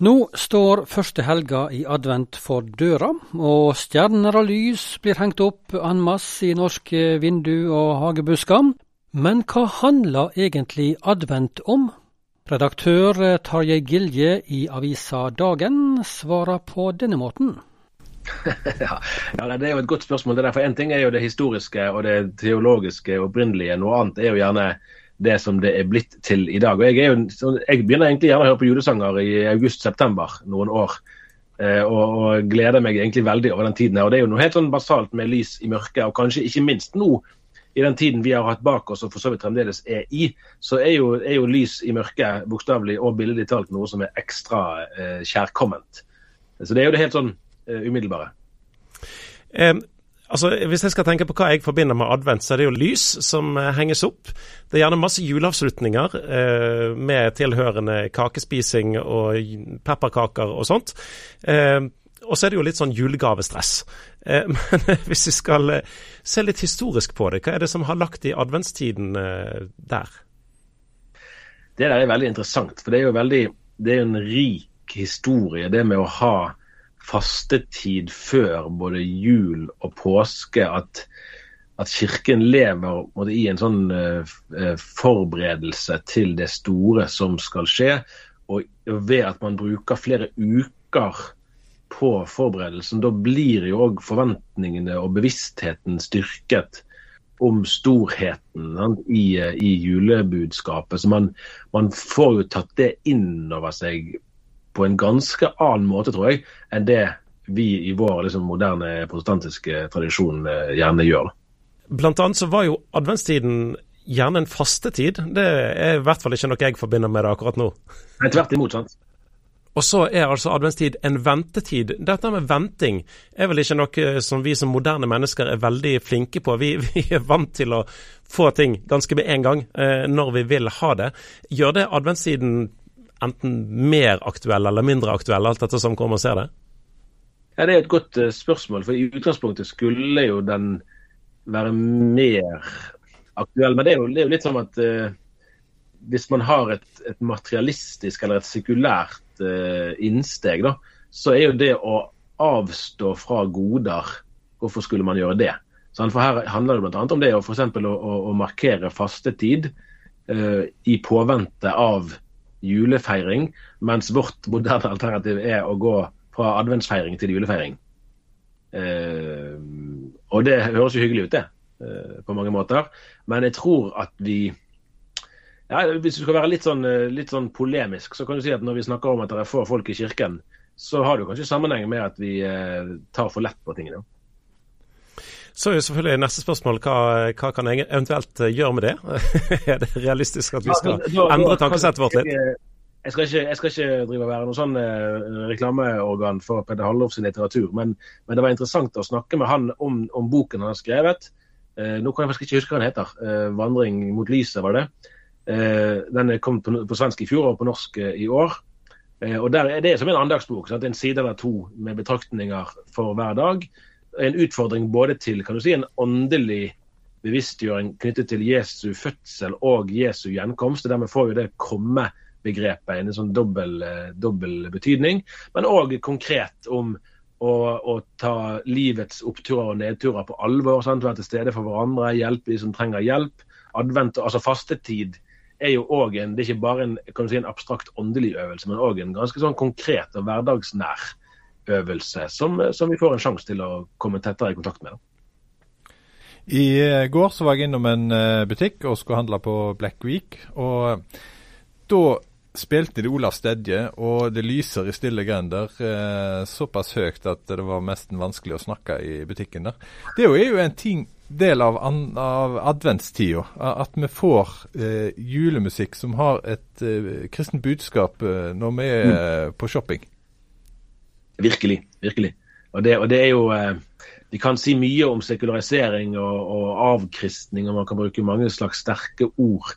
Nå står første helga i advent for døra, og stjerner og lys blir hengt opp en masse i norske vindu og hagebusker. Men hva handler egentlig advent om? Redaktør Tarjei Gilje i avisa Dagen svarer på denne måten. ja, Det er jo et godt spørsmål. det der, for Én ting er jo det historiske og det teologiske opprinnelige. Noe annet er jo gjerne det som det er blitt til i dag. Og Jeg, jo, jeg begynner egentlig gjerne å høre på julesanger i august-september noen år. Eh, og, og, gleder meg egentlig veldig over den tiden. her. Og Det er jo noe helt sånn basalt med lys i mørket, og kanskje ikke minst nå i den tiden vi har hatt bak oss og for så vidt fremdeles er i, så er jo, er jo lys i mørket bokstavelig og billedlig talt noe som er ekstra eh, kjærkomment. Så det er jo det helt sånn eh, umiddelbare. Um, Altså, Hvis jeg skal tenke på hva jeg forbinder med advent, så er det jo lys som eh, henges opp. Det er gjerne masse juleavslutninger eh, med tilhørende kakespising og pepperkaker og sånt. Eh, og så er det jo litt sånn julegavestress. Eh, men hvis vi skal eh, se litt historisk på det, hva er det som har lagt i adventstiden eh, der? Det der er veldig interessant, for det er jo veldig, det er en rik historie, det med å ha fastetid før både jul og påske at, at Kirken lever måtte, i en sånn uh, forberedelse til det store som skal skje. Og ved at man bruker flere uker på forberedelsen, da blir jo òg forventningene og bevisstheten styrket om storheten i, i, julebudskapet. Så man, man, får jo tatt det inn over seg på en ganske annen måte, tror jeg, enn det vi i vår liksom, moderne protestantiske tradisjon eh, gjerne gjør. Blant annet så var jo adventstiden gjerne en fastetid. Det er i hvert fall ikke noe jeg forbinder med det akkurat nå. Nei, tvert imot, sant. Og så er altså adventstid en ventetid. Dette med venting er vel ikke noe som vi som moderne mennesker er veldig flinke på. Vi, vi er vant til å få ting ganske med en gang eh, når vi vil ha det. Gjør det adventstiden enten mer aktuell eller mindre aktuell, alt etter som kommer og ser det? Ja, Det er et godt uh, spørsmål. for I utgangspunktet skulle jo den være mer aktuell. Men det er jo, det er jo litt sånn at uh, hvis man har et, et, materialistisk eller et sekulært uh, innsteg, da, så er jo det å avstå fra goder Hvorfor skulle man gjøre det? Sånn, for Her handler det bl.a. om det å, for å, å, å markere fastetid i påvente av julefeiring, mens vårt moderne alternativ er å gå fra adventsfeiring til julefeiring. Eh, og det høres jo hyggelig ut, det, eh, på mange måter. Men jeg tror at vi ja, Hvis du skal være litt sånn, eh, litt sånn, polemisk, så kan du si at når vi snakker om at det er få folk i kirken, så har det kanskje sammenheng med at vi eh, tar for lett på tingene. Så er jo selvfølgelig neste spørsmål hva, hva kan jeg eventuelt eh, gjøre med det? er det realistisk at vi skal endre tankesettet vårt litt? Jeg skal, ikke, jeg skal ikke drive og være noe sånn eh, reklameorgan for Peder Hallorf sin litteratur, men, men, det var interessant å snakke med han om, om boken han har skrevet. Eh, nå kan jeg faktisk ikke huske hva den heter. Eh, 'Vandring mot lyset', var det. den kom på, på, svensk i fjor og på norsk i år. og der er Det som en andagsbok. Sant? En side eller to med betraktninger for hver dag en utfordring både til kan du si, en åndelig bevisstgjøring knyttet til Jesu fødsel og Jesu gjenkomst. og Dermed får jo det komme-begrepet en sånn dobbel, eh, dobbel betydning. Men òg konkret om å, å, ta livets oppturer og nedturer på alvor. Sant? Være til stede for hverandre, hjelpe de som trenger hjelp. Advent, altså Fastetid er jo også en det er ikke bare en, si, en abstrakt åndelig øvelse, men òg en ganske sånn konkret og hverdagsnær øvelse som, som vi får en sjanse til å komme tettere i kontakt med. I eh, går så var jeg innom en eh, butikk og skulle handle på Black Week. og Da spilte de Olav Stedje, og det lyser i stille grender eh, såpass høyt at det var nesten vanskelig å snakke i butikken der. Det er jo en ting, del av, an, av adventstida at vi får eh, julemusikk som har et eh, kristent budskap eh, når vi er mm. på shopping. Virkelig. virkelig. Og det, og det er jo De Vi kan si mye om sekularisering og, og avkristning, og man kan bruke mange slags sterke ord.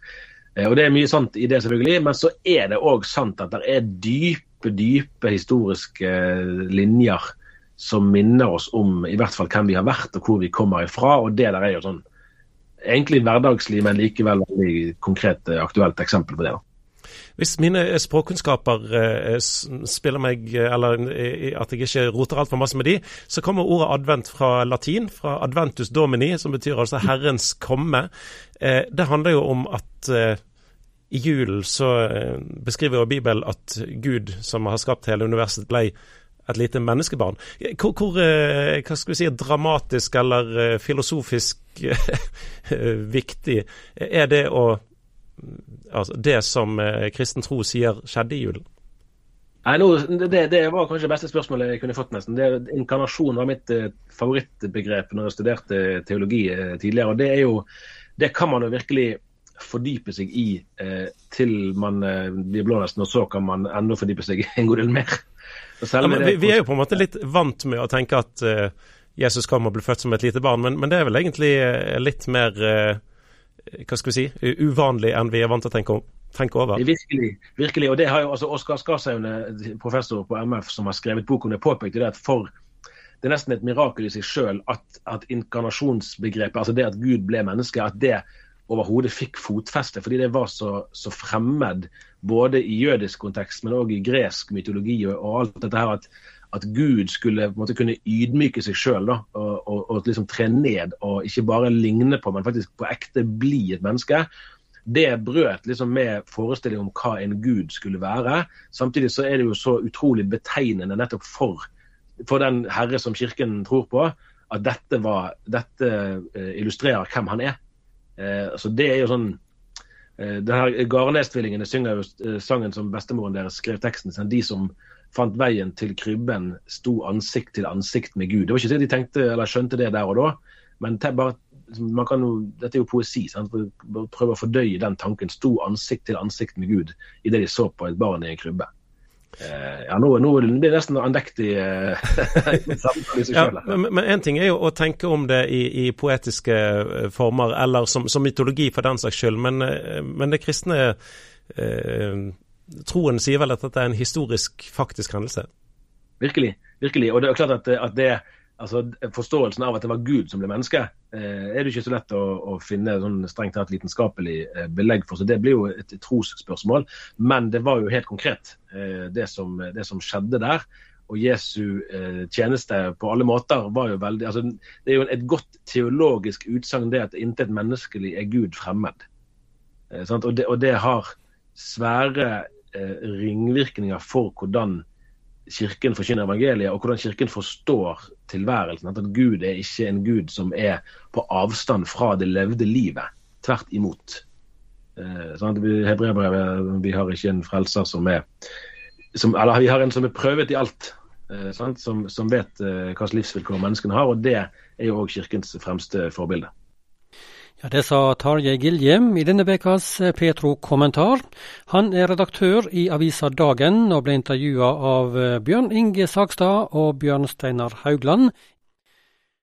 Eh, og Det er mye sant i det, selvfølgelig, men så er det òg sant at det er dype, dype historiske linjer som minner oss om i hvert fall hvem vi har vært og hvor vi kommer ifra. og det der er jo sånn egentlig hverdagslig, men likevel veldig konkret aktuelt eksempel på det. da. Hvis mine språkkunnskaper eh, spiller meg, eller at jeg ikke roter altfor masse med de, så kommer ordet advent fra latin, fra adventus domini, som betyr altså Herrens komme. Eh, det handler jo om at eh, i julen så eh, beskriver jo Bibelen at Gud, som har skapt hele universet, ble et lite menneskebarn. Hvor, hvor eh, hva skal vi si, dramatisk eller eh, filosofisk viktig er det å altså Det som kristen tro sier skjedde i julen? Nei, no, det, det, var kanskje det beste spørsmålet jeg kunne fått. nesten. Det, inkarnasjon var mitt eh, favorittbegrep når jeg studerte teologi eh, tidligere. og Det er jo, det kan man jo virkelig fordype seg i eh, til man eh, blir blå nesten, og så kan man enda fordype seg en god del mer. Ja, vi, vi, er jo på en måte litt vant med å tenke at eh, Jesus kom og ble født som et lite barn, men, men det er vel egentlig litt mer hva skal vi si, uvanlig enn vi er vant til å tenke, tenke over. Virkelig. virkelig, og det har jo altså Oskar Skarsaune, professor på MF, som har skrevet bok om det, påpekte det at for det er nesten et mirakel i seg sjøl at, at inkarnasjonsbegrepet, altså det at Gud ble menneske, at det overhodet fikk fotfeste. Fordi det var så, så, fremmed både i jødisk kontekst, men òg i gresk mytologi og, alt dette her at, at Gud skulle måte, kunne ydmyke seg sjøl og, og, og, liksom tre ned og ikke bare ligne på, men faktisk på ekte bli et menneske. Det brøt liksom med forestillingen om hva en gud skulle være. Samtidig så er det jo så utrolig betegnende nettopp for, for den herre som kirken tror på, at dette, var, dette eh, illustrerer hvem han er. Eh, altså det er jo sånn eh, det her Garnes-tvillingene synger jo eh, sangen som bestemoren deres skrev teksten til. De som fant veien til krybben, sto ansikt til ansikt med Gud. Det var ikke det de tenkte eller skjønte det der og da, men bare, jo, dette er jo poesi. Sant? Prøve å fordøye den tanken. Sto ansikt til ansikt med Gud idet de så på et barn i en krybbe. Eh, ja, nå, nå blir det nesten andektig eh, ja, Men én ting er jo å tenke om det i, i poetiske eh, former, eller som, som, mytologi for den saks skyld, men, men det kristne eh, troen sier vel at dette er en historisk, faktisk hendelse? Virkelig. virkelig. Og det er klart at, at det altså Forståelsen av at det var Gud som ble menneske, eh, er det ikke så lett å, å finne sånn strengt tatt vitenskapelig eh, belegg for. Så Det blir jo et trosspørsmål. Men det var jo helt konkret, eh, det, som, det, som, skjedde der. Og Jesu tjeneste på alle måter var jo veldig altså Det er jo et godt teologisk utsagn det at intet menneskelig er Gud fremmed. Og det, og, det, har svære ringvirkninger for hvordan Kirken forkynner evangeliet, og hvordan Kirken forstår tilværelsen. At Gud er ikke en Gud som er på avstand fra det levde livet. Tvert imot. Eh, Hebreabrevet vi har ikke en frelser som er som, Eller vi har en som er prøvet i alt. Eh, som, som, vet hva slags livsvilkår menneskene har. og Det er jo òg Kirkens fremste forbilde. Ja, Det sa Tarjei Giljem i denne ukas eh, Petro-kommentar. Han er redaktør i avisa Dagen og ble intervjua av eh, Bjørn Inge Sagstad og Bjørn Steinar Haugland